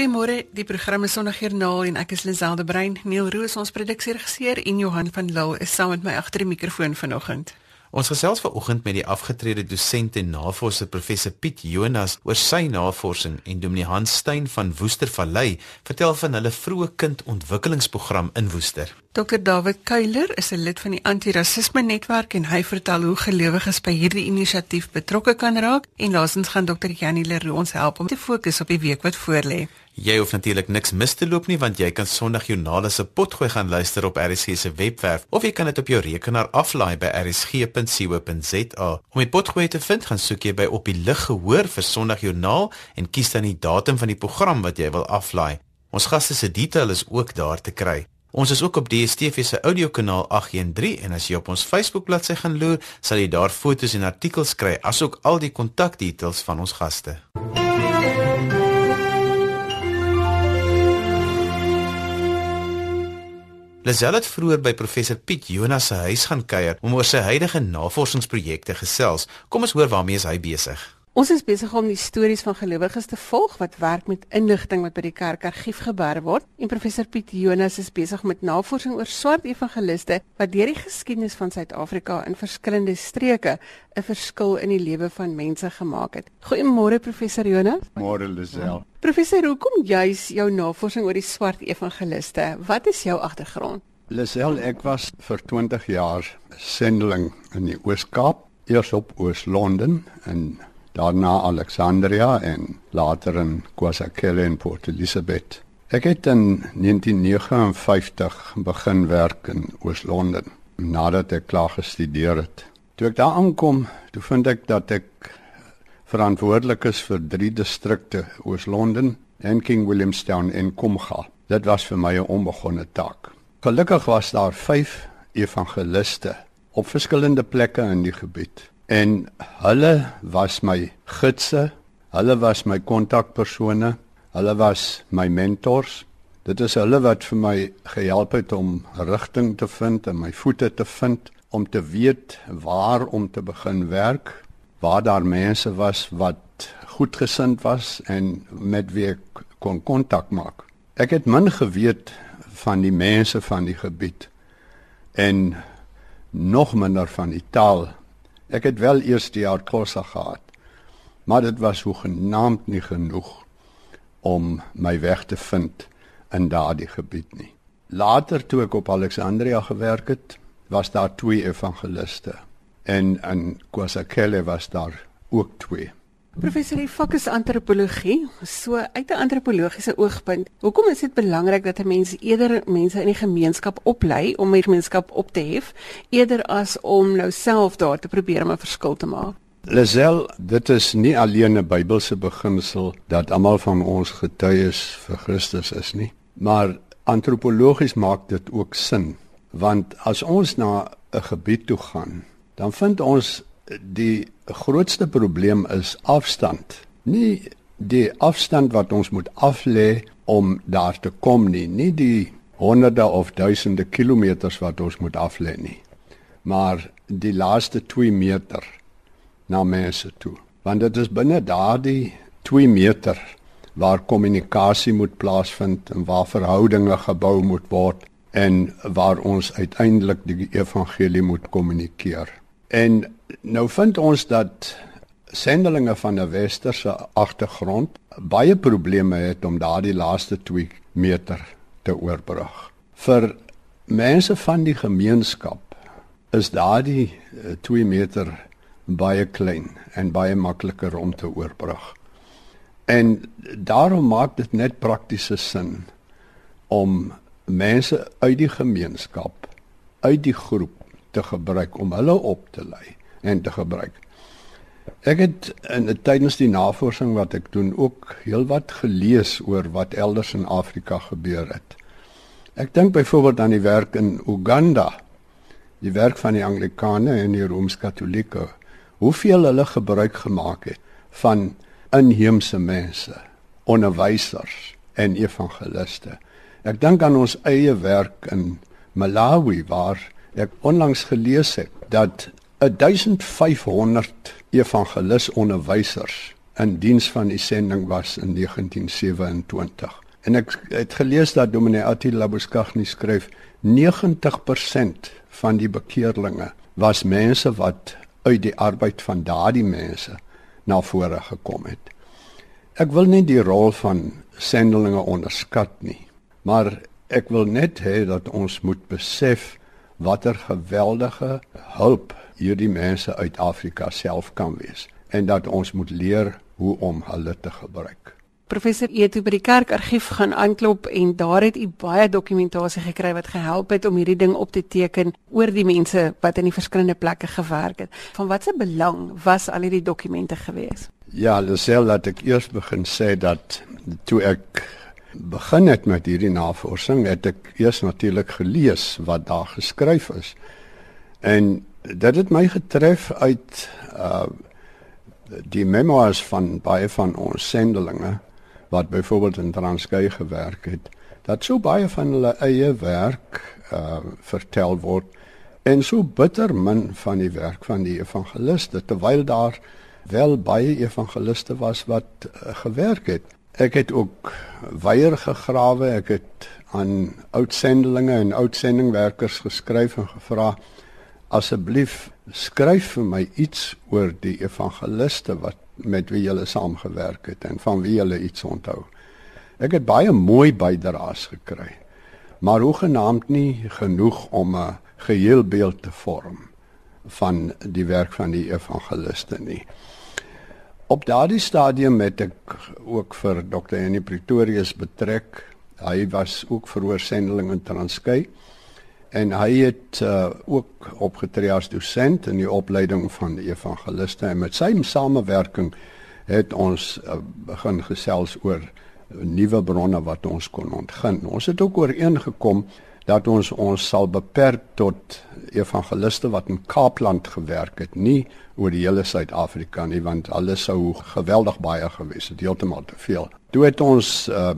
Goeiemôre, die program is Sondagjoernaal en ek is Liselde Brein. Neil Roos ons produksieregisseur en Johan van Lille is saam met my agter die mikrofoon vanoggend. Ons gesels vanoggend met die afgetrede dosent en navorser professor Piet Jonas oor sy navorsing en Dominee Hans Stein van Woestervallei vertel van hulle vroeë kindontwikkelingsprogram in Woester. Dr David Kuiler is 'n lid van die anti-rassisme netwerk en hy vertel hoe gelowiges by hierdie inisiatief betrokke kan raak en laasens gaan Dr Janie Leroux ons help om te fokus op die week wat voorlê. Jy hoef natuurlik niks mis te loop nie want jy kan Sondag Jornale se potgooi gaan luister op RSG se webwerf of jy kan dit op jou rekenaar aflaai by rsg.co.za. Om die potgooi te vind, gaan soek jy by op die lig gehoor vir Sondag Jornaal en kies dan die datum van die program wat jy wil aflaai. Ons gaste se detail is ook daar te kry. Ons is ook op DStv se audiokanaal 813 en as jy op ons Facebook bladsy gaan loer, sal jy daar foto's en artikels kry asook al die kontakdetails van ons gaste. Lazelle het vroeër by professor Piet Jonas se huis gaan kuier om oor sy huidige navorsingsprojekte gesels. Kom ons hoor waarmee hy besig. Ons is besig om die stories van gelowiges te volg wat werk met inligting wat by die kerkargief gebeer word. En professor Piet Jonas is besig met navorsing oor swart evangeliste wat deur die geskiedenis van Suid-Afrika in verskillende streke 'n verskil in die lewe van mense gemaak het. Goeiemôre professor Jonas. Môre Lisel. Professor, hoekom juis jou navorsing oor die swart evangeliste? Wat is jou agtergrond? Lisel, ek was vir 20 jaar sendeling in die Oos-Kaap, eers op Oos-London en daarna Alexandria en later in KwaZulu en Port Elizabeth. Ek het in 1959 begin werk in Oos-London nadat ek klaar gestudeer het. Toe ek daar aankom, toe vind ek dat ek verantwoordelik is vir drie distrikte: Oos-London, en King Williamstown en Komga. Dit was vir my 'n onbegonne taak. Gelukkig was daar 5 evangeliste op verskillende plekke in die gebied en hulle was my gidse, hulle was my kontakpersone, hulle was my mentors. Dit is hulle wat vir my gehelp het om rigting te vind en my voete te vind om te weet waar om te begin werk, waar daar mense was wat goedgesind was en met wie ek kon kontak maak. Ek het min geweet van die mense van die gebied en nog minder van die taal Ek het wel eers die jaar Kosa gehad. Maar dit was hoegenaamd nie genoeg om my weg te vind in daardie gebied nie. Later toe ek op Alexandria gewerk het, was daar twee evangeliste en in KwaZulu was daar ook twee. Professor, die vak is antropologie. So uit 'n antropologiese oogpunt, hoekom is dit belangrik dat 'n mens eerder mense in die gemeenskap oplei om die gemeenskap op te hef eerder as om nou self daar te probeer om 'n verskil te maak? Lazel, dit is nie alleen 'n Bybelse beginsel dat almal van ons getuies vir Christus is nie, maar antropologies maak dit ook sin, want as ons na 'n gebied toe gaan, dan vind ons die grootste probleem is afstand. Nie die afstand wat ons moet aflê om daar te kom nie, nie die honderde of duisende kilometers wat ons moet aflê nie, maar die laaste 2 meter na mense toe. Want dit is binne daardie 2 meter waar kommunikasie moet plaasvind en waar verhoudinge gebou moet word en waar ons uiteindelik die evangelie moet kommunikeer. En nou vind ons dat sendelinge van 'n westerse agtergrond baie probleme het om daardie laaste 2 meter te oorbrug. Vir mense van die gemeenskap is daardie 2 meter baie klein en baie makliker om te oorbrug. En daarom maak dit net praktiese sin om mense uit die gemeenskap, uit die groep te gebruik om hulle op te lei en te gebruik. Ek het in tydens die navorsing wat ek doen ook heelwat gelees oor wat elders in Afrika gebeur het. Ek dink byvoorbeeld aan die werk in Uganda, die werk van die Anglikane en die Rooms-Katolieke, hoeveel hulle gebruik gemaak het van inheemse mense, onderwysers en evangeliste. Ek dink aan ons eie werk in Malawi waar ek onlangs gelees het dat 1500 evangelis onderwysers in diens van die sending was in 1927. En ek het gelees dat Dominee Attila Buskagni skryf 90% van die bekeerlinge was mense wat uit die arbeid van daardie mense na vore gekom het. Ek wil nie die rol van sendelinge onderskat nie, maar ek wil net hê dat ons moet besef watter geweldige hulp hierdie mense uit Afrika self kan wees en dat ons moet leer hoe om hulle te gebruik. Professor Eto by die kerkargief gaan aanklop en daar het u baie dokumentasie gekry wat gehelp het om hierdie ding op te teken oor die mense wat in die verskillende plekke gewerk het. Van watter belang was al hierdie dokumente gewees? Ja, Lisel, laat ek eers begin sê dat toe ek begin het met hierdie navorsing, het ek eers natuurlik gelees wat daar geskryf is. En dit het my getref uit uh die memoirs van baie van ons sendelinge wat byvoorbeeld in Transkei gewerk het, dat so baie van hulle eie werk uh vertel word en so bitter min van die werk van die evangeliste terwyl daar wel baie evangeliste was wat uh, gewerk het. Ek het ook weier gegrawe, ek het aan oudsendelinge en oudsendingwerkers geskryf en gevra asseblief skryf vir my iets oor die evangeliste wat met wie jy saamgewerk het en van wie jy iets onthou. Ek het baie mooi bydraes gekry. Maar hoegenaamd nie genoeg om 'n geheel beeld te vorm van die werk van die evangeliste nie. Op daardie stadium het ek ook vir Dr. Annie Pretorius betrek. Hy was ook verhoorsendeling in Transkei en hy het uh, ook opgetree as dosent in die opleiding van die evangeliste en met sy samewerking het ons uh, begin gesels oor nuwe bronne wat ons kon ontgin. Ons het ook ooreengekom dat ons ons sal beperk tot evangeliste wat in Kaapland gewerk het, nie oor die hele Suid-Afrika nie want alles sou geweldig baie gewees het, heeltemal te veel. Toe het ons uh,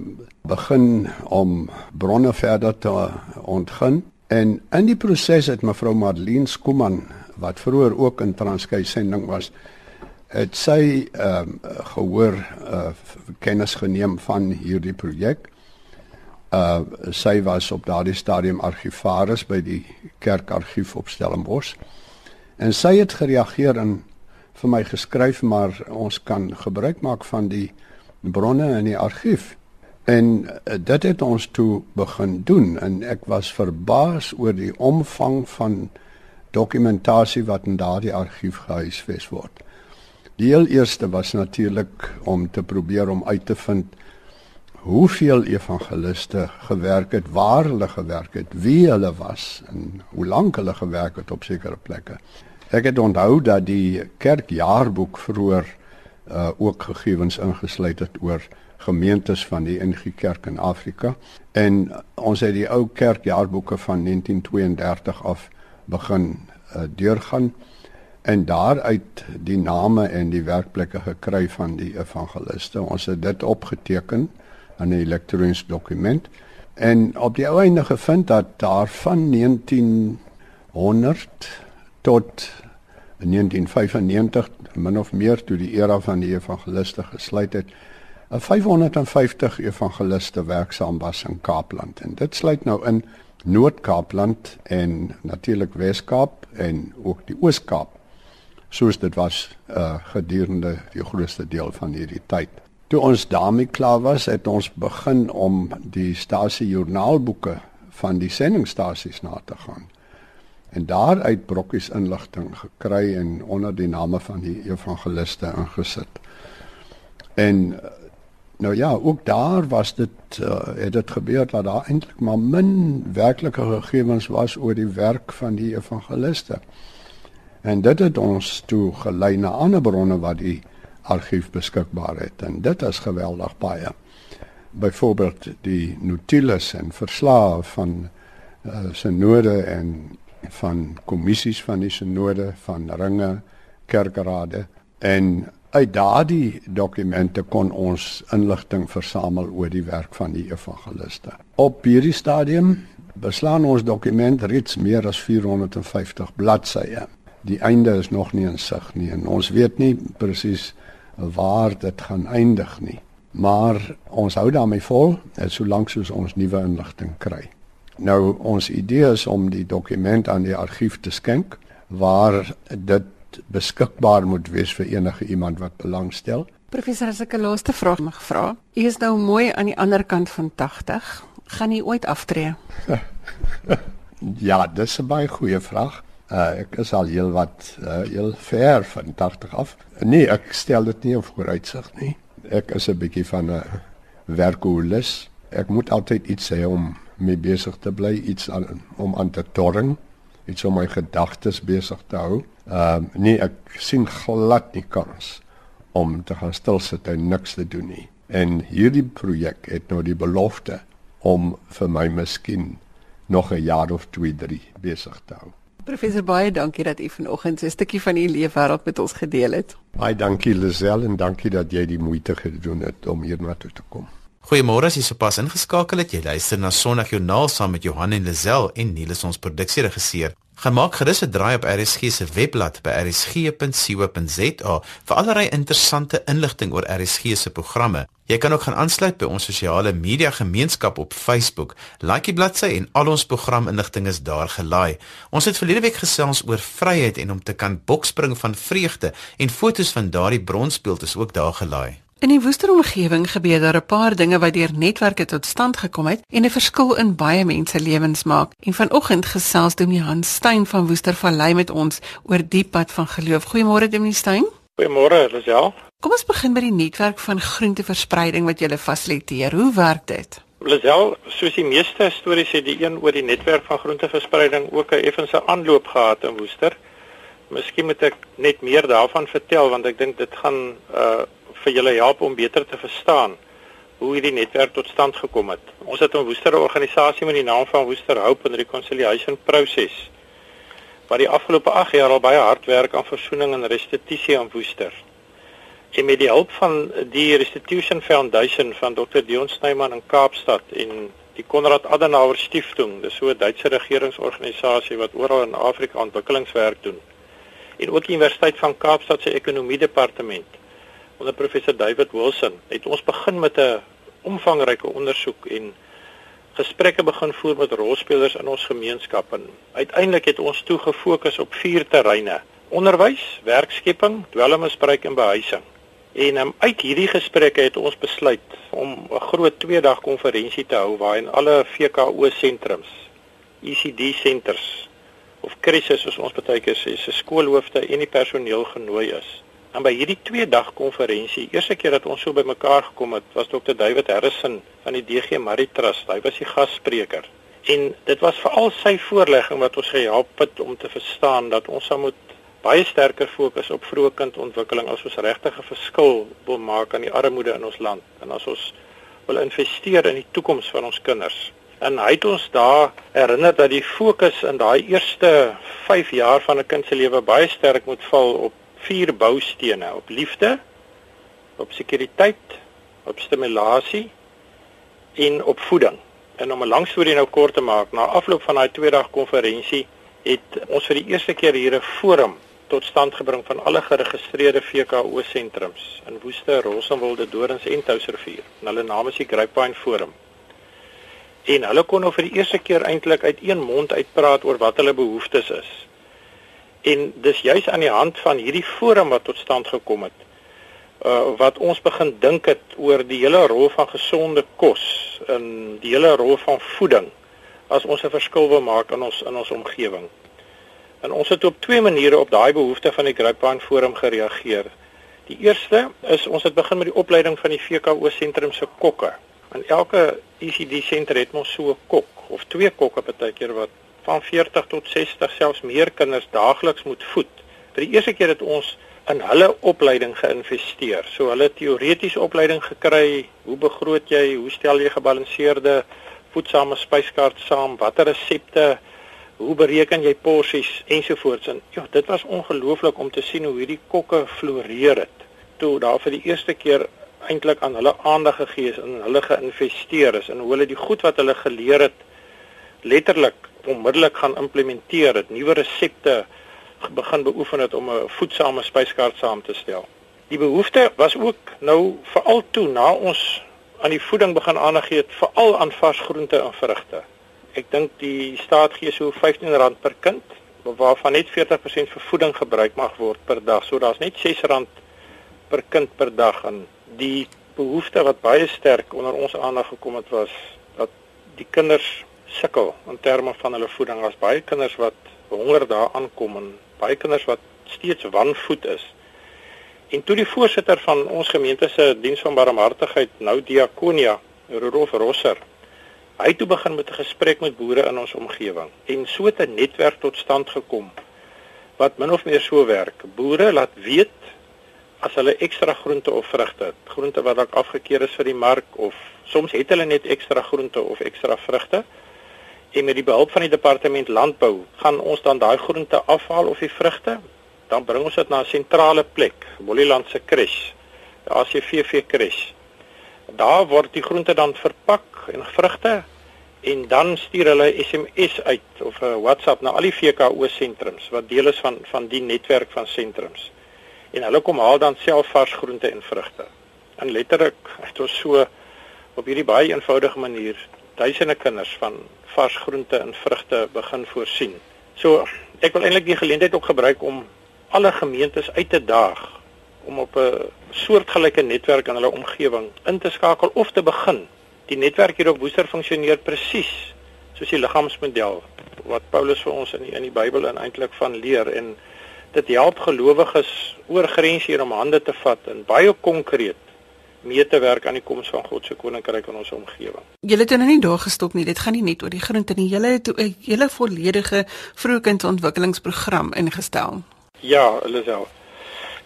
begin om bronne verder te ontgin En in die proses het mevrou Marlene Skuman wat vroeër ook in Transkei sending was, het sy ehm uh, gehoor uh, kennis geneem van hierdie projek. Uh sy was op daardie stadium argivaris by die kerkargief op Stellenbosch. En sy het gereageer en vir my geskryf maar ons kan gebruik maak van die bronne in die argief. En uh, dit het ons toe begin doen en ek was verbaas oor die omvang van dokumentasie wat in daardie argief gehuisves word. Die heel eerste was natuurlik om te probeer om uit te vind hoeveel evangeliste gewerk het, waar hulle gewerk het, wie hulle was en hoe lank hulle gewerk het op sekere plekke. Ek het onthou dat die kerkjaarboek vroeër uh, ook gegevens ingesluit het oor gemeentes van die NG Kerk in Afrika en ons het die ou kerkjaarboeke van 1932 af begin uh, deurgaan en daaruit die name en die werkplekke gekry van die evangeliste. Ons het dit opgeteken in 'n elektroniese dokument en op die einde gevind dat daar van 1900 tot 1995 min of meer toe die era van die evangeliste gesluit het 550 evangeliste werksaam was in Kaapland en dit sluit nou in Noord-Kaapland en natuurlik Wes-Kaap en ook die Oos-Kaap soos dit was uh, gedurende die grootste deel van hierdie tyd. Toe ons daarmee klaar was, het ons begin om die stasie joernaalboeke van die sendingstasies na te gaan. En daaruit brokkies inligting gekry en onder die name van die evangeliste ingesit. En Nou ja, ook daar was dit uh, het dit gebeur dat daar eintlik maar min werklike gegevens was oor die werk van die evangeliste. En dit het ons toe gelei na ander bronne wat die argief beskikbaar het en dit is geweldig baie. Byvoorbeeld die notules en verslae van uh, synode en van kommissies van die synode van ringe kerkrade en Uit daardie dokumente kon ons inligting versamel oor die werk van die evangeliste. Op hierdie stadium beslaan ons dokument reeds meer as 450 bladsye. Die einde is nog nie in sig nie en ons weet nie presies waar dit gaan eindig nie. Maar ons hou daarmee vol, solank soos ons nuwe inligting kry. Nou ons idee is om die dokument aan die argief te skenk waar dit beskikbaar moet wees vir enige iemand wat belangstel. Professor, as ek 'n laaste vraag mag vra. U is nou mooi aan die ander kant van 80. Gaan u ooit aftree? ja, dis 'n baie goeie vraag. Uh, ek is al heel wat uh, heel ver van 80 af. Nee, ek stel dit nie in vooruitsig nie. Ek is 'n bietjie van 'n werkoolus. Ek moet altyd iets hê om mee besig te bly, iets aan, om aan te torring, iets om my gedagtes besig te hou. Ehm uh, nee, ek sien glad nie kans om te gaan stil sit en niks te doen nie. En hierdie projek het nou die belofte om vir my miskien nog 'n jaar of 2, 3 besig te hou. Professor baie dankie dat u vanoggend so 'n stukkie van u leefwêreld met ons gedeel het. Baie dankie Lisel en dankie dat jy die moeite gedoen het om hier na toe te kom. Goeiemôre, as jy sopas ingeskakel het, jy luister na Sondag Joernaal saam met Johan en Lisel en Niels ons produksieregisseur. Gemaak gerus 'n draai op RSG se webblad by rsg.co.za vir allerlei interessante inligting oor RSG se programme. Jy kan ook gaan aansluit by ons sosiale media gemeenskap op Facebook. Like die bladsy en al ons programinligting is daar gelaai. Ons het verlede week gesels oor vryheid en om te kan bokspring van vreugde en fotos van daardie bronsbeeld is ook daar gelaai. In die woesteromgewing gebeur daar 'n paar dinge wat deur netwerke tot stand gekom het en 'n verskil in baie mense lewens maak. En vanoggend gesels Dominee Hans Stein van Woestervallei met ons oor die pad van geloof. Goeiemôre Dominee Stein. Goeiemôre, Lisel. Kom ons begin by die netwerk van groenteverspreiding wat julle fasiliteer. Hoe werk dit? Lisel, soos die meeste stories het die een oor die netwerk van groenteverspreiding ook 'n effense aanloop gehad in Woester. Miskien moet ek net meer daarvan vertel want ek dink dit gaan uh vir julle help om beter te verstaan hoe hierdie netwerk tot stand gekom het. Ons het 'n Woester organisasie met die naam van Woester Hope and Reconciliation Process wat die afgelope 8 jaar al baie hard werk aan versoening en restituisie aan Woester. En met die hulp van die Restitution Foundation van Dr. Dion Snyman in Kaapstad en die Konrad Adenauer Stiftung, dis so 'n Duitse regeringsorganisasie wat oral in Afrika ontwikkelingswerk doen. En ook die Universiteit van Kaapstad se Ekonomie Departement onder professor David Wilson het ons begin met 'n omvangryke ondersoek en gesprekke begin voer met rolspelers in ons gemeenskap en uiteindelik het ons toe gefokus op vier terreine: onderwys, werkskepping, dwelmmisbruik en behuising. En um, uit hierdie gesprekke het ons besluit om 'n groot 2-dag konferensie te hou waarin alle VKO sentrums, ECD senters of krisis soos ons baie keer sê, se skoolhoofde en die personeel genooi is. En by hierdie twee dag konferensie, eerste keer dat ons so bymekaar gekom het, was Dr. David Harrison van die DG Marie Trust. Hy was die gasspreker. En dit was veral sy voorlegging wat ons gehelp het om te verstaan dat ons moet baie sterker fokus op vroeë kindontwikkeling as ons regtig 'n verskil wil maak aan die armoede in ons land en as ons wil investeer in die toekoms van ons kinders. En hy het ons daar herinner dat die fokus in daai eerste 5 jaar van 'n kind se lewe baie sterk moet val op vier boustene op liefde, op sekuriteit, op stimulasie en op voeding. En om 'n lang storie nou kort te maak, na afloop van daai twee dag konferensie het ons vir die eerste keer hier 'n forum tot stand gebring van alle geregistreerde VKO sentrums in Woester, Rossenwilde, Dorings en Touwsrivier. En hulle naam is die Grapevine Forum. En hulle kon nou vir die eerste keer eintlik uit een mond uitpraat oor wat hulle behoeftes is. En dis juis aan die hand van hierdie forum wat tot stand gekom het uh wat ons begin dink het oor die hele rol van gesonde kos in die hele rol van voeding as ons 'n verskil wil maak in ons in ons omgewing. En ons het op twee maniere op daai behoefte van die Grapevine Forum gereageer. Die eerste is ons het begin met die opleiding van die VKO sentrum se kokke. In elke ECD sentrum het ons so 'n kok of twee kokke partykeer wat van 40 tot 60 selfs meer kinders daagliks moet voed. Vir die eerste keer het ons in hulle opleiding geïnvesteer. So hulle teoretiese opleiding gekry, hoe begroot jy, hoe stel jy gebalanseerde voedsame spyskaart saam, watter resepte, hoe bereken jy porsies ensovoorts. En ja, dit was ongelooflik om te sien hoe hierdie kokke floreer het. Toe daar vir die eerste keer eintlik aan hulle aandag gegee is en hulle geïnvesteer is en hoe hulle die goed wat hulle geleer het letterlik onmiddellik gaan implementeer, dit nuwe resepte begin beoefen het om 'n voedsame spyskaart saam te stel. Die behoefte was ook nou veral toe na ons aan die voeding begin aandag gee, veral aan vars groente en vrugte. Ek dink die staat gee so R15 per kind waarvan net 40% vir voeding gebruik mag word per dag. So daar's net R6 per kind per dag en die behoefte wat baie sterk onder ons aandag gekom het was dat die kinders sukkel in terme van hulle voeding. Daar's baie kinders wat honger daar aankom en baie kinders wat steeds wanvoed is. En toe die voorsitter van ons gemeente se diens van barmhartigheid, nou Diakonia, Rudolf Rosser, hy toe begin met 'n gesprek met boere in ons omgewing en so 'n netwerk tot stand gekom wat min of meer so werk. Boere laat weet as hulle ekstra groente of vrugte het, groente wat dalk afgekeur is vir die mark of soms het hulle net ekstra groente of ekstra vrugte. En met die behulp van die departement landbou gaan ons dan daai groente afhaal of die vrugte, dan bring ons dit na 'n sentrale plek, Bolliland se crash, die ACVV crash. Daar word die groente dan verpak en vrugte en dan stuur hulle SMS uit of 'n WhatsApp na al die VKO sentrums wat deel is van van die netwerk van sentrums. En hulle kom haal dan self vars groente en vrugte. En letterlik, dit was so op hierdie baie eenvoudige manier duisende kinders van vars groente en vrugte begin voorsien. So, ek wil eintlik die geleentheid ook gebruik om alle gemeentes uit te daag om op 'n soortgelyke netwerk in hulle omgewing in te skakel of te begin. Die netwerk hier op Woester funksioneer presies soos die liggaamsmodel wat Paulus vir ons in die, in die Bybel en eintlik van leer en dit help gelowiges oor grense hier om hande te vat en baie konkreet mee te werk aan die koms van God se koninkryk in ons omgewing. Julle het nou nie daar gestop nie. Dit gaan nie net oor die groente nie. Julle het 'n hele volledige vroegkindontwikkelingsprogram ingestel. Ja, Elisel.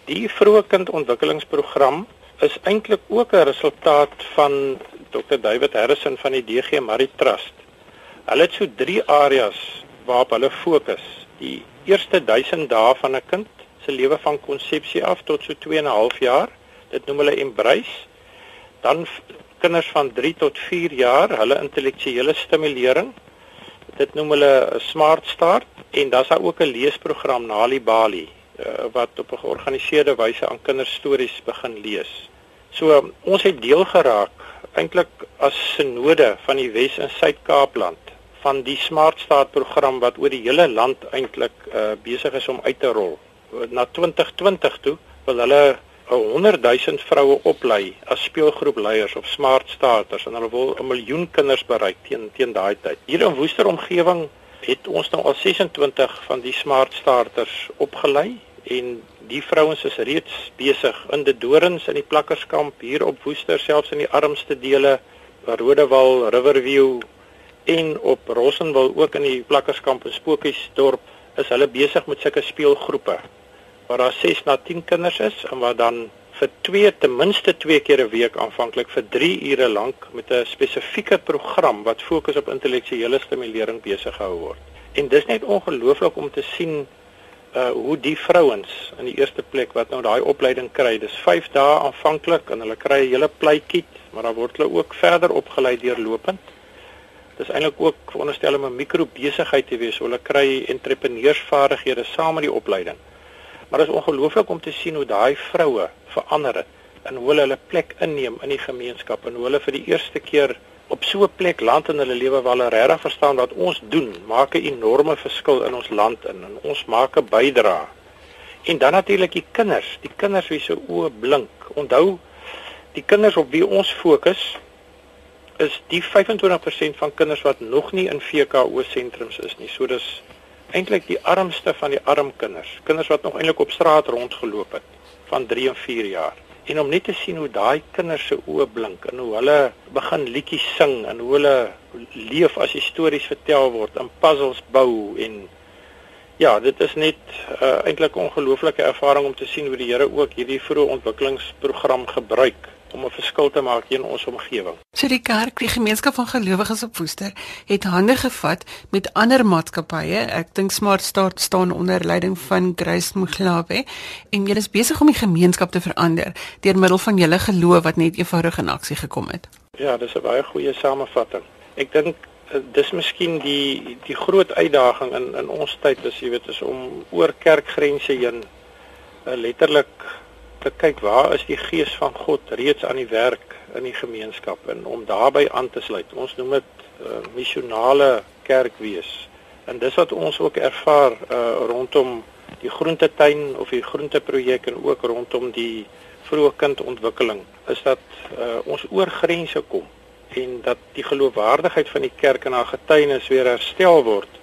Die vroegkindontwikkelingsprogram is eintlik ook 'n resultaat van Dr. David Harrison van die DG Marie Trust. Hulle het so 3 areas waarop hulle fokus. Die eerste 1000 dae van 'n kind se lewe van konsepsie af tot so 2 en 'n half jaar dit noem hulle embrace. Dan kinders van 3 tot 4 jaar hulle intellektuele stimulering. Dit noem hulle smart start en dan's daar ook 'n leesprogram Nali Bali uh, wat op 'n georganiseerde wyse aan kinders stories begin lees. So ons het deel geraak eintlik as sinode van die Wes en Suid-Kaapland van die Smart Start program wat oor die hele land eintlik uh, besig is om uit te rol. Na 2020 toe wil hulle 100 000 vroue oplei as speelgroepleiers of smart starters en hulle wil 'n miljoen kinders bereik teen teen daai tyd. Hier in Woester omgewing het ons nou al 26 van die smart starters opgelei en die vrouens is reeds besig in die dorings in die plakkerskamp hier op Woester selfs in die armste dele Rodewal, Riverview en op Rossenwil ook in die plakkerskamp in Spookiesdorp is hulle besig met sulke speelgroepe waar daar 6 na 10 kinders is en waar dan vir 2 ten minste 2 keer 'n week aanvanklik vir 3 ure lank met 'n spesifieke program wat fokus op intellektuele stimulering besig gehou word. En dis net ongelooflik om te sien uh hoe die vrouens in die eerste plek wat nou daai opleiding kry, dis 5 dae aanvanklik en hulle kry 'n hele pleitjie, maar dan word hulle ook verder opgelei deurlopend. Dis eintlik ook veronderstel om 'n mikrobesigheid te wees, hulle kry entrepreneursvaardighede saam met die opleiding. Maar dit is ongelooflik om te sien hoe daai vroue verander en hoe hulle hulle plek inneem in die gemeenskap en hoe hulle vir die eerste keer op so 'n plek land in hulle lewe waar hulle regtig verstaan wat ons doen, maak 'n enorme verskil in ons land in en ons maak 'n bydrae. En dan natuurlik die kinders, die kinders wie se oë blink. Onthou die kinders op wie ons fokus is die 25% van kinders wat nog nie in VKO sentrums is nie. So dis eintlik die armste van die arm kinders, kinders wat nog eintlik op straat rondgeloop het van 3 en 4 jaar. En om net te sien hoe daai kinders se oë blink en hoe hulle begin liedjies sing en hoe hulle leef as stories vertel word en puzzles bou en ja, dit is net uh, eintlik 'n ongelooflike ervaring om te sien hoe die Here ook hierdie vroeë ontwikkelingsprogram gebruik om 'n verskil te maak in ons omgewing. So die kerk, die gemeenskap van gelowiges op Woester, het hande gevat met ander maatskappye. Ek dink Smart Start staan onder leiding van Grace Muglabe en julle is besig om die gemeenskap te verander deur middel van julle geloof wat net eenvoudig in aksie gekom het. Ja, dis 'n baie goeie samevatting. Ek dink eh, dis miskien die die groot uitdaging in in ons tyd is jy weet is om oor kerkgrense heen uh, letterlik te kyk waar is die gees van God reeds aan die werk in die gemeenskap en om daarbey aan te sluit. Ons noem dit uh, missionale kerk wees. En dis wat ons ook ervaar uh, rondom die groentetuin of die groenteprojek en ook rondom die vroeë kindontwikkeling is dat uh, ons oor grense kom en dat die geloofwaardigheid van die kerk en haar getuienis weer herstel word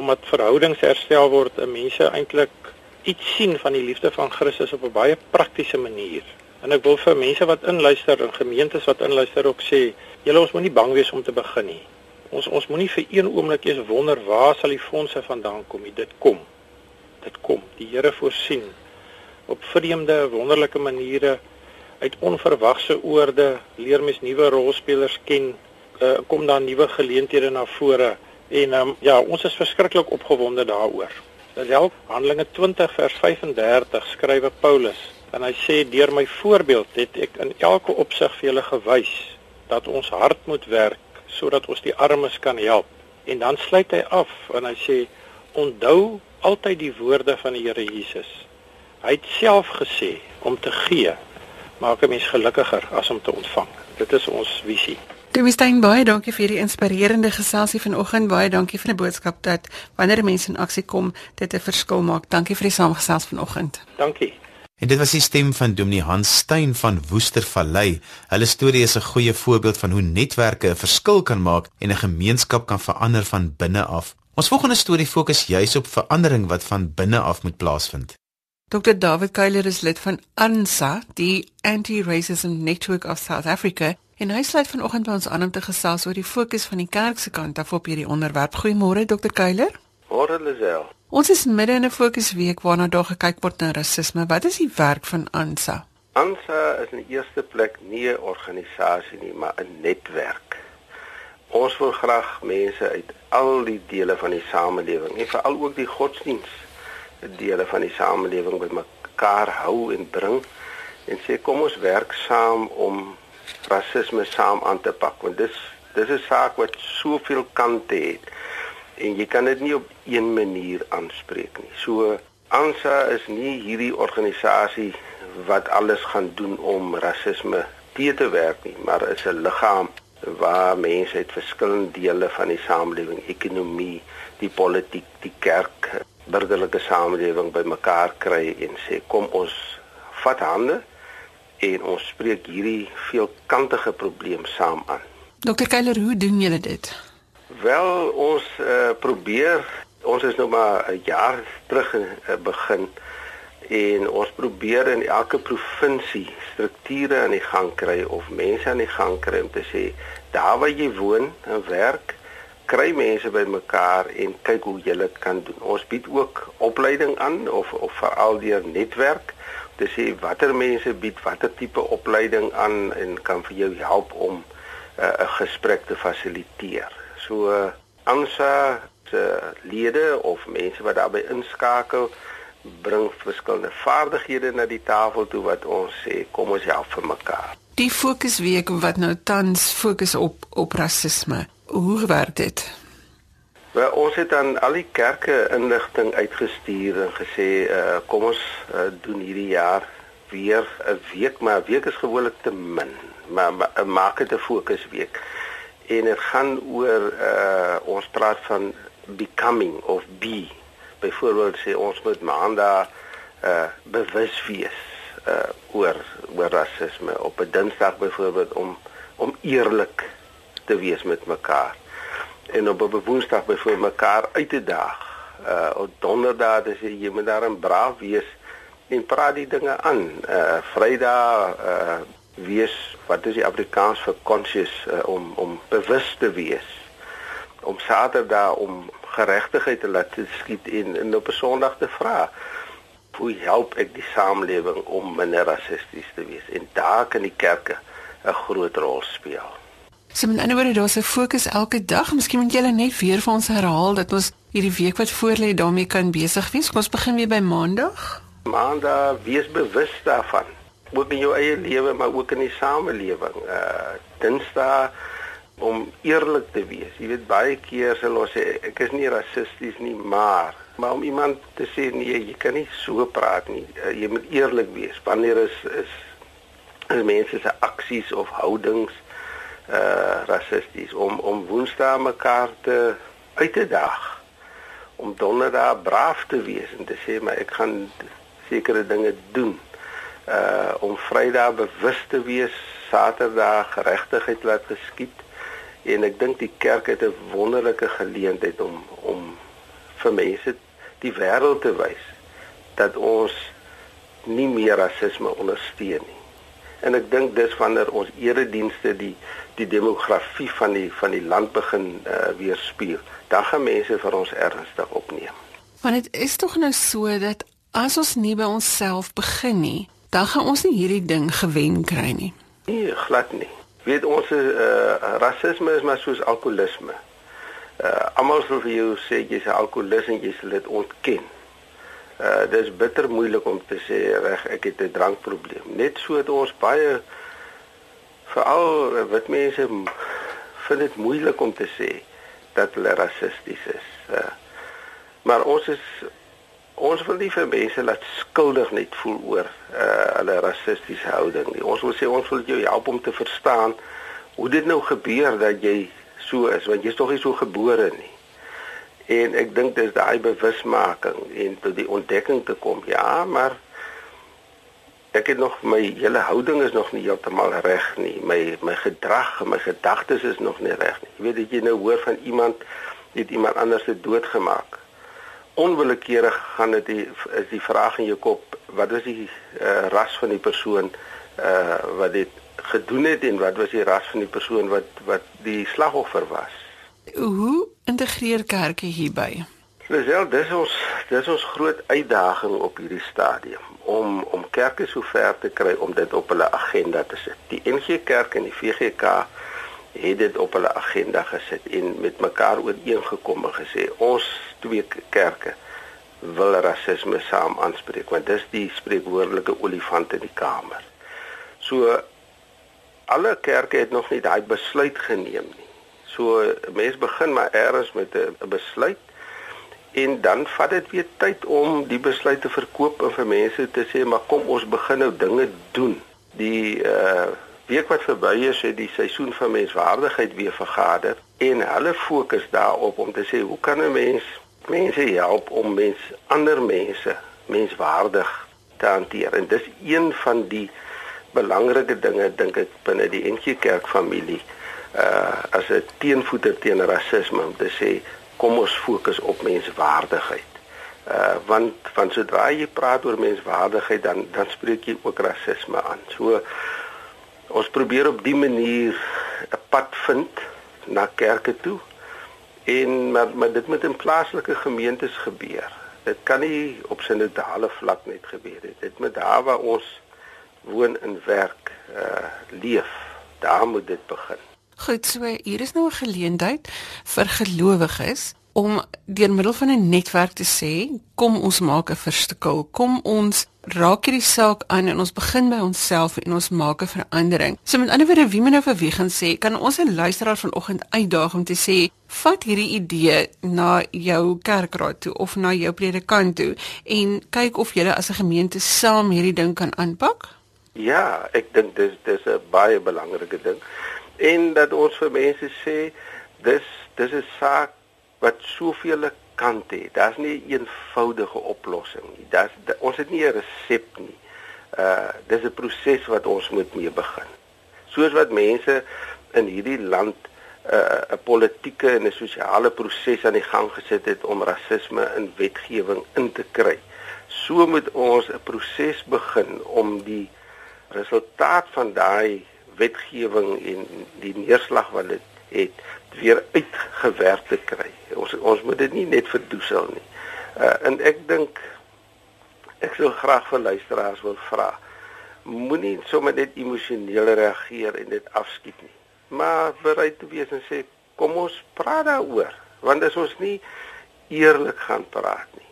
omdat verhoudings herstel word en mense eintlik iets sien van die liefde van Christus op 'n baie praktiese manier. En ek wil vir mense wat inluister en gemeentes wat inluister ook sê, julle ons moenie bang wees om te begin nie. Ons ons moenie vir een oomblik eens wonder waar sal die fondse vandaan kom nie. Dit kom. Dit kom. Die Here voorsien op vreemde, wonderlike maniere uit onverwagse oorde leer mens nuwe rolspelers ken. Uh, kom daar nuwe geleenthede na vore en um, ja, ons is verskriklik opgewonde daaroor. Self Handelinge 20 vers 35 skrywe Paulus en hy sê deur my voorbeeld het ek in elke opsig vir julle gewys dat ons hard moet werk sodat ons die armes kan help. En dan sluit hy af en hy sê onthou altyd die woorde van die Here Jesus. Hy het self gesê om te gee maak 'n mens gelukkiger as om te ontvang. Dit is ons visie. Dewey Stein baie dankie vir hierdie inspirerende geselsie vanoggend. Baie dankie vir die boodskap dat wanneer mense in aksie kom, dit 'n verskil maak. Dankie vir die saamgesels vanoggend. Dankie. En dit was die stem van Dominee Hans Stein van Woestervallei. Hulle storie is 'n goeie voorbeeld van hoe netwerke 'n verskil kan maak en 'n gemeenskap kan verander van binne af. Ons volgende storie fokus juis op verandering wat van binne af moet plaasvind. Dr David Keiler is lid van ANSA, die Anti-Racism Network of South Africa, en hy sluit vanoggend by ons aan om te gesels oor die fokus van die kerk se kant af op hierdie onderwerp. Goeiemôre Dr Keiler. Môre Lisel. Ons is midde in 'n fokusweek waarna daar gekyk word na rasisme. Wat is die werk van ANSA? ANSA is in eerste plek nie 'n organisasie nie, maar 'n netwerk. Ons wil graag mense uit al die dele van die samelewing en veral ook die godsdiens dele van die samelewing bymekaar hou en bring en sê kom ons werk saam om rasisme saam aan te pak want dis dis 'n saak wat soveel kante het en jy kan dit nie op een manier aanspreek nie. So ANSA is nie hierdie organisasie wat alles gaan doen om rasisme te te werk nie, maar is 'n liggaam waar mense uit verskillende dele van die samelewing, ekonomie, die politiek, die kerk, burgerlike samelewing bymekaar kry en sê kom ons vat hande en ons spreek hierdie veelkantige probleem saam aan. Dr Keiler, hoe doen julle dit? Wel, ons uh, probeer ons is nou maar 'n jaar terug uh, begin en ons probeer in elke provinsie strukture aan die gang kry of mense aan die gang kry om te sê daar waar jy woon en werk kry mense bymekaar en kyk hoe jy dit kan doen. Ons bied ook opleiding aan of of veral deur netwerk te sê watter mense bied watter tipe opleiding aan en kan vir jou help om uh, 'n uh, gesprek te fasiliteer. So uh, ANSA se lede of mense wat daarbey inskakel bring verskillende vaardighede na die tafel toe wat ons sê kom ons help vir mekaar. Die fokusweek wat nou tans fokus op op rasisme hoe werk dit? Wel, ons het aan al die kerke inligting uitgestuur en gesê uh, kom ons uh, doen hierdie jaar weer 'n week, maar 'n week is gewoonlik te min. Maar, maar uh, maak dit 'n fokusweek. En dit gaan oor uh, ons praat van becoming of be. Byvoorbeeld sê ons moet maandag uh, bewus wees uh, oor oor rasisme op 'n Dinsdag byvoorbeeld om om eerlik te wees met mekaar. En op 'n Woensdag byvoorbeeld mekaar uit te daag. Uh op Donderdag as jy moet daarin braaf wees en praat die dinge aan. Uh Vrydag uh wees wat is die Afrikaans vir conscious uh, om om bewus te wees. Om Saterdag om geregtigheid te laat skiet en, en op 'n Sondag te vra hoe help ek die samelewing om minder rassisties te wees en daar kan die kerke 'n groot rol speel. So met ander woorde, daar's 'n fokus elke dag. Miskien moet julle net weer vir ons herhaal dat ons hierdie week wat voorlê daarmee kan besig wees. Kom ons begin weer by Maandag. Maandag, wees bewus daarvan. Ook in jou eie lewe, maar ook in die samelewing. Uh Dinsdag om eerlik te wees. Jy weet baie keer sal ons sê ek is nie rassisties nie, maar Maar om iemand te sê nee, jy kan nie so praat nie. Uh, jy moet eerlik wees. Wanneer is is is mense se aksies of houdings uh rassisties om om woensdae mekaar te uit te daag om donderdag braaf te wees en te sê maar ek gaan sekere dinge doen. Uh om Vrydag bewus te wees, Saterdag geregtigheid laat geskied. En ek dink die kerk het 'n wonderlike geleentheid om om vir mense die wêreld te wys dat ons nie meer rasisme ondersteun nie. En ek dink dis wanneer ons eredienste die die demografie van die van die land begin uh, weerspieël dan gaan mense vir ons ernstig opneem. Want dit is tog nou so dat as ons nie by onsself begin nie, dan gaan ons nie hierdie ding gewen kry nie. Nee, glad nie. Weet ons uh, rasisme is maar soos alkoholisme. Uh, almal sal vir jou sê jy's 'n alkoholist en jy sal dit ontken. Uh dis bitter moeilik om te sê reg ek het 'n drankprobleem. Net so het ons baie veral wit mense vind dit moeilik om te sê dat hulle rassisties is. Uh, maar ons is ons wil nie vir mense laat skuldig net voel oor uh, hulle rassistiese houding nie. Ons wil sê ons wil jou help om te verstaan hoe dit nou gebeur dat jy so is want jy's tog nie so gebore nie. En ek dink dis daai bewusmaking en tot die ontdekking te kom. Ja, maar ek het nog my hele houding is nog nie heeltemal reg nie. My my gedrag en my gedagtes is nog nie reg nie. Jy weet dat jy nou hoor van iemand het iemand anders se dood gemaak. Onwillekeurig gaan dit is die vraag in jou kop, wat was die uh, ras van die persoon uh wat dit gedoen het en wat was die ras van die persoon wat wat die slagoffer was? Hoe integreer kerke hierby? Lisel, dis ons dis ons groot uitdaging op hierdie stadium om om kerke so ver te kry om dit op hulle agenda te sit. Die NG Kerk en die VGK het dit op hulle agenda gesit en met mekaar ooreengekom en gesê ons twee kerke wil rasisme saam aanspreek want dis die spreekwoordelike olifant in die kamer. So alle kerke het nog nie daai besluit geneem nie. So mense begin maar eers met 'n besluit en dan vat dit weer tyd om die besluit te verkoop en vir mense te sê maar kom ons begin nou dinge doen. Die uh week wat verby is het die seisoen van menswaardigheid weer vergader en hulle fokus daarop om te sê hoe kan 'n mens mense help om mens ander mense menswaardig te hanteer en dis een van die belangrike dinge dink ek binne die NG Kerk familie uh as 'n teenvoeter teen rasisme om te sê kom ons fokus op menswaardigheid. Uh want van sodra jy praat oor menswaardigheid dan dan spreek jy ook rasisme aan. So ons probeer op die manier 'n pad vind na kerke toe. En maar, maar dit moet in plaaslike gemeentes gebeur. Dit kan nie op sinodale vlak net gebeur nie. Dit moet daar waar ons woon en werk uh leef, daar moet dit begin. Goed, so hier is nou 'n geleentheid vir gelowiges om deur middel van 'n netwerk te sê, kom ons maak 'n verskil. Kom ons raak hierdie saak aan en ons begin by onsself en ons maak 'n verandering. So met ander woorde, wie moet nou vir wie gaan sê? Kan ons 'n luisteraar vanoggend uitdaag om te sê, vat hierdie idee na jou kerkraad toe of na jou predikant toe en kyk of julle as 'n gemeente saam hierdie ding kan aanpak? Ja, ek dink dis dis 'n baie belangrike ding en dat ons vir mense sê dis dis 'n saak wat soveel kante het. Daar's nie 'n eenvoudige oplossing nie. Daar's ons het nie 'n resep nie. Uh dis 'n proses wat ons moet mee begin. Soos wat mense in hierdie land 'n uh, 'n politieke en 'n sosiale proses aan die gang gesit het om rasisme in wetgewing in te kry. So moet ons 'n proses begin om die resultaat van daai wetgewing en die neerslag wat dit het weer uitgewerk te kry. Ons ons moet dit nie net verdoesel nie. Uh en ek dink ek sou graag vir luisteraars wil vra moenie sommer net emosioneel reageer en dit afskiet nie. Maar bereid te wees en sê kom ons praat daaroor want as ons nie eerlik gaan praat nie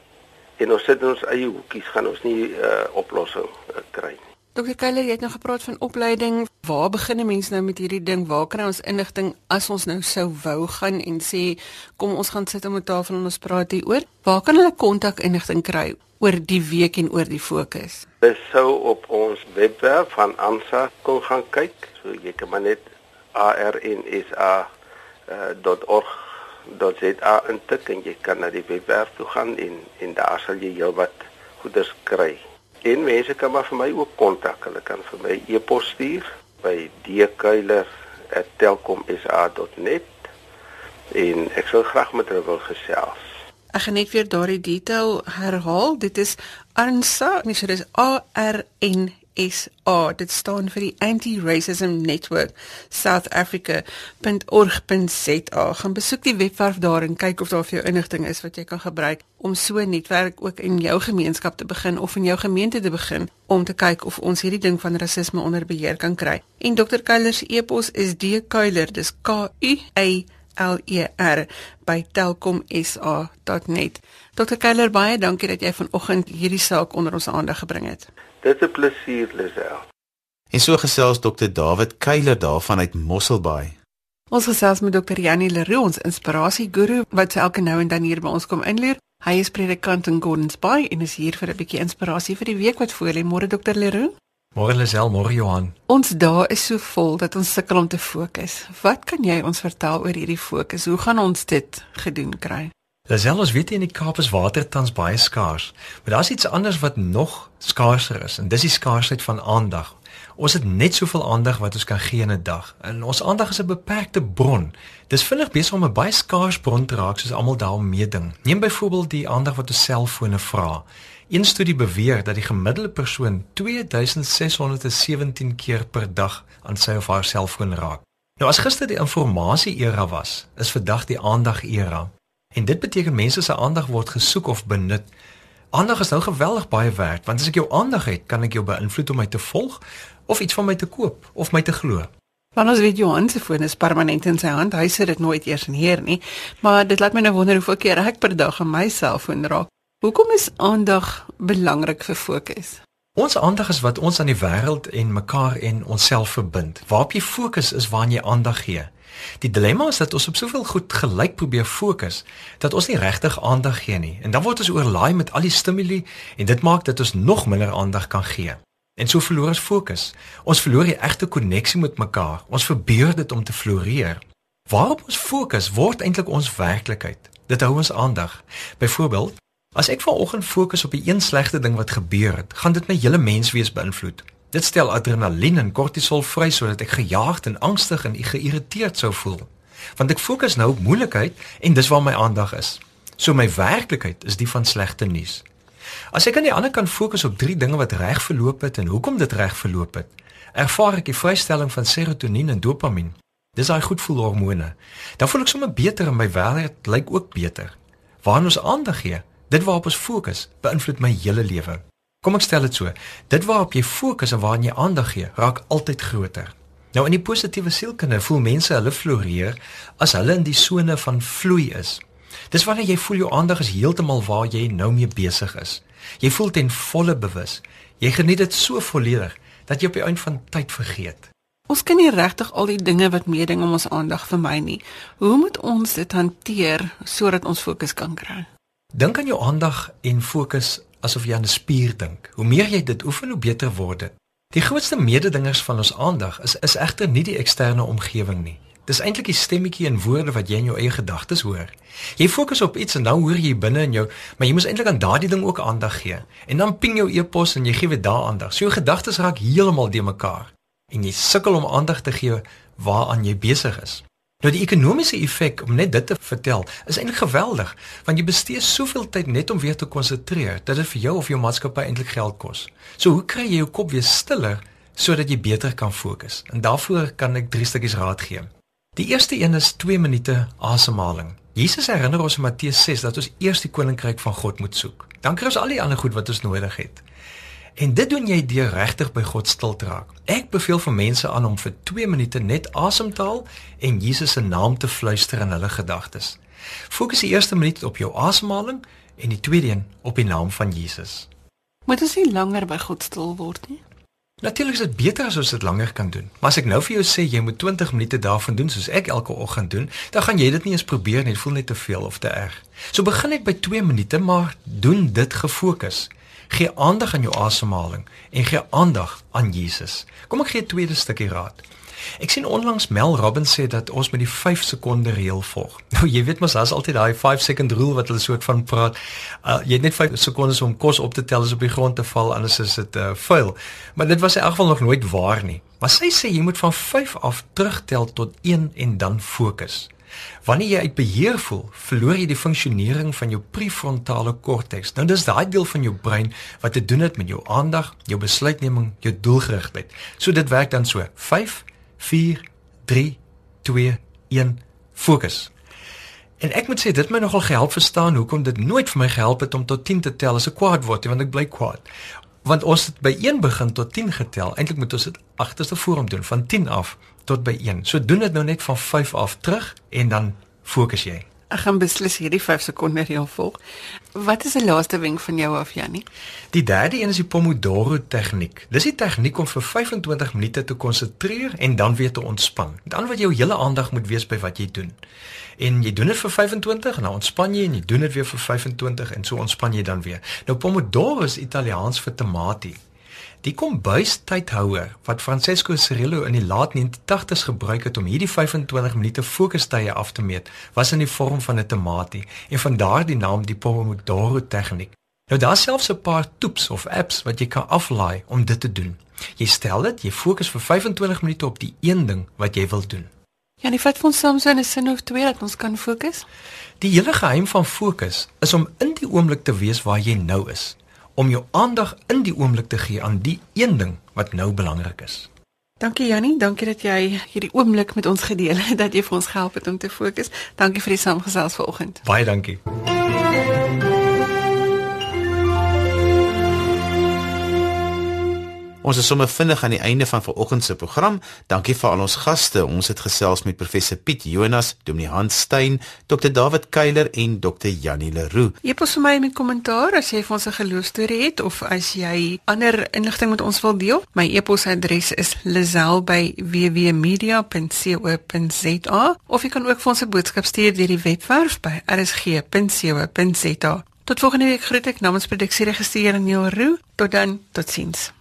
en ons sit in ons eie hoekies gaan ons nie 'n uh, oplossing uh, kry nie. Dokter Keller, jy het nou gepraat van opleiding. Waar begin 'n mens nou met hierdie ding? Waar kry ons inligting as ons nou sou wou gaan en sê kom ons gaan sit om 'n tafel en ons praat hieroor? Waar kan hulle kontak inligting kry oor die week en oor die fokus? Hulle sou op ons webwerf van AMSA kon gaan kyk. So jy kan maar net arnsa.org.za intik en jy kan na die webwerf toe gaan en en daar sal jy heelwat goeders kry. En mense kan maar vir my ook kontak. Hulle kan vir my e-pos stuur by dkuiler@telkomsa.net en ek sal graag met hulle wil gesels. Ek gaan net weer daardie detail herhaal. Dit is ANSA, nee, so dis A R N SA. Dit staan vir die Anti-Racism Network South Africa.org.za. Gaan besoek die webwerf daar en kyk of daar vir jou inligting is wat jy kan gebruik om so 'n netwerk ook in jou gemeenskap te begin of in jou gemeente te begin om te kyk of ons hierdie ding van rasisme onder beheer kan kry. En Dr. Kuiler se e-pos is dkuiler, dis K U A L E R by telkomsa.net. Dr. Kuiler, baie dankie dat jy vanoggend hierdie saak onder ons aandag gebring het. Dit is 'n plesier, Lisel. En so gesels Dr. David Kuiler daarvan uit Mosselbaai. Ons gesels met Dr. Janie Leroux, ons inspirasieguru wat elke nou en dan hier by ons kom inleer. Hy is predikant in Gordons Bay en is hier vir 'n bietjie inspirasie vir die week wat voor lê. Môre Dr. Leroux. Môre Lisel, môre Johan. Ons dae is so vol dat ons sukkel om te fokus. Wat kan jy ons vertel oor hierdie fokus? Hoe gaan ons dit gedoen kry? Lisel, ons weet in die Kaap is water tans baie skaars, maar daar's iets anders wat nog skaarser is en dis die skaarsheid van aandag. Ons het net soveel aandag wat ons kan gee in 'n dag en ons aandag is 'n beperkte bron. Dis vinnig besig om 'n baie skaars bron te raak soos almal daarmee meeding. Neem byvoorbeeld die aandag wat ons selfone vra. Een studie beweer dat die gemiddelde persoon 2617 keer per dag aan sy of haar selfoon raak. Nou as gister die informasie era was, is vandag die aandag era. En dit beteken mense se aandag word gesoek of benut. Aandag is nou geweldig baie werd, want as ek jou aandag het, kan ek jou beïnvloed om my te volg of iets van my te koop of my te glo. Want ons weet Johan se foon is permanent in sy hand. Hy sit dit nooit eers neer nie. Maar dit laat my nou wonder hoeveel keer ek per dag aan my selfoon raak. Hoekom is aandag belangrik vir fokus? Ons aandag is wat ons aan die wêreld en mekaar en onsself verbind. Waarop jy fokus is waar jy aandag gee. Die dilemma is dat ons op soveel goed gelyk probeer fokus dat ons nie regtig aandag gee nie. En dan word ons oorlaai met al die stimule en dit maak dat ons nog minder aandag kan gee. En so verloor ons fokus. Ons verloor die egte koneksie met mekaar. Ons verbeur dit om te floreer. Waarop ons fokus word eintlik ons werklikheid. Dit hou ons aandag. Byvoorbeeld, as ek vanoggend fokus op 'n een slegte ding wat gebeur het, gaan dit my hele menswees beïnvloed. Dit stel adrenalien en kortisol vry sodat ek gejaagd en angstig en geïrriteerd sou voel. Want ek fokus nou op moeilikheid en dis waar my aandag is. So my werklikheid is die van slegte nuus. As ek aan die ander kant fokus op drie dinge wat reg verloop het en hoekom dit reg verloop het, ervaar ek die vrystelling van serotonien en dopamien. Dis daai goedvoelhormone. Dan voel ek sommer beter en my wêreld lyk ook beter. Waar ons aandag gee, dit waarop ons fokus, beïnvloed my hele lewe. Kom ek stel dit so. Dit waarop jy fokus en waaraan jy aandag gee, raak altyd groter. Nou in die positiewe sielkunde voel mense hulle floreer as hulle in die sone van vloei is. Dis wanneer jy voel jou aandag is heeltemal waar jy nou mee besig is. Jy voel ten volle bewus. Jy geniet dit so volledig dat jy op die einde van tyd vergeet. Ons kan nie regtig al die dinge wat meeding om ons aandag vermy nie. Hoe moet ons dit hanteer sodat ons fokus kan kry? Dink aan jou aandag en fokus asof jy aan 'n spier dink. Hoe meer jy dit oefen, hoe beter word dit. Die grootste mededingers van ons aandag is is egter nie die eksterne omgewing nie. Dis eintlik die stemmetjie en woorde wat jy in jou eie gedagtes hoor. Jy fokus op iets en nou hoor jy binne in jou, maar jy moet eintlik aan daardie ding ook aandag gee. En dan ping jou e-pos en jy gee weer daar aandag. So jou gedagtes raak heeltemal de mekaar en jy sukkel om aandag te gee waaraan jy besig is. Nou die ekonomiese effek om net dit te vertel is eintlik geweldig want jy bestee soveel tyd net om weer te konsentreer dat dit vir jou of jou maatskappy eintlik geld kos. So hoe kry jy jou kop weer stiller sodat jy beter kan fokus? En daarvoor kan ek drie stukkies raad gee. Die eerste een is 2 minute asemhaling. Jesus herinner ons in Matteus 6 dat ons eers die koninkryk van God moet soek. Dan kry ons al die ander goed wat ons nodig het. En dit doen jy deur regtig by God stil te raak. Ek beveel vir mense aan om vir 2 minute net asem te haal en Jesus se naam te fluister in hulle gedagtes. Fokus die eerste minuut op jou asemhaling en die tweede een op die naam van Jesus. Moet ons nie langer by God stil word nie? Natuurlik is dit beter as ons dit langer kan doen. Maar as ek nou vir jou sê jy moet 20 minute daarvan doen soos ek elke oggend doen, dan gaan jy dit nie eens probeer nie, dit voel net te veel of te erg. So begin net by 2 minute, maar doen dit gefokus. Gee aandag aan jou asemhaling en gee aandag aan Jesus. Kom ek gee 'n tweede stukkie raad. Ek sien onlangs Mel Robbins sê dat ons met die 5 sekonde reël volg. Nou jy weet mos daar's altyd daai 5 second rule wat hulle soort van praat. Uh, jy het net 5 sekondes om kos op te tel as op die grond te val anders is dit uh, vuil. Maar dit was in elk geval nog nooit waar nie. Maar sy sê jy moet van 5 af terugtel tot 1 en dan fokus. Wanneer jy uit beheer voel, verloor jy die funksionering van jou prefrontale korteks. Nou dis daai deel van jou brein wat te doen het met jou aandag, jou besluitneming, jou doelgerigtheid. So dit werk dan so: 5 4 3 2 1 fokus. En ek moet sê dit my nogal gehelp verstaan hoekom dit nooit vir my gehelp het om tot 10 te tel as ek kwaad word, want ek bly kwaad. Want ons het by 1 begin tot 10 getel. Eintlik moet ons dit agterste voorom doen van 10 af tot by 1. So doen dit nou net van 5 af terug en dan fokus jy. Ek gaan beslis hierdie 5 sekonde reël volg. Wat is 'n laaste wenk van jou af Jannie? Die derde een is die Pomodoro tegniek. Dis die tegniek om vir 25 minute te konsentreer en dan weer te ontspan. Dan wat jou hele aandag moet wees by wat jy doen. En jy doen dit vir 25 en dan ontspan jy en jy doen dit weer vir 25 en so ontspan jy dan weer. Nou Pomodoro is Italiaans vir tamatie. Die kombuistydhouer wat Francesco Cirillo in die laat 1980s gebruik het om hierdie 25 minute fokustye af te meet, was in die vorm van 'n tamatie en van daardie naam die Pomodoro tegniek. Nou daar selfs 'n paar toeps of apps wat jy kan aflaai om dit te doen. Jy stel dit, jy fokus vir 25 minute op die een ding wat jy wil doen. Ja, nie vat vir ons soms 'n sin of twee dat ons kan fokus. Die hele geheim van fokus is om in die oomblik te wees waar jy nou is om jou aandag in die oomblik te gee aan die een ding wat nou belangrik is. Dankie Jannie, dankie dat jy hierdie oomblik met ons gedeel het, dat jy vir ons gehelp het om te fokus. Dankie vir die saamgesels vanoggend. Baie dankie. Ons is sommer vinnig aan die einde van vanoggend se program. Dankie vir al ons gaste. Ons het gesels met professor Piet Jonas, Dominee Hans Stein, Dr David Keiler en Dr Janie Leroux. Jy pos vir my met kommentaar as jy vir ons 'n geloostorie het of as jy ander inligting met ons wil deel. My e-posadres is lazel@wwmedia.co.za of jy kan ook vir ons 'n boodskap stuur deur die webwerf by rsg.co.za. Tot volgende week groet ek namens produksieregisseur Neil Roo. Tot dan, totsiens.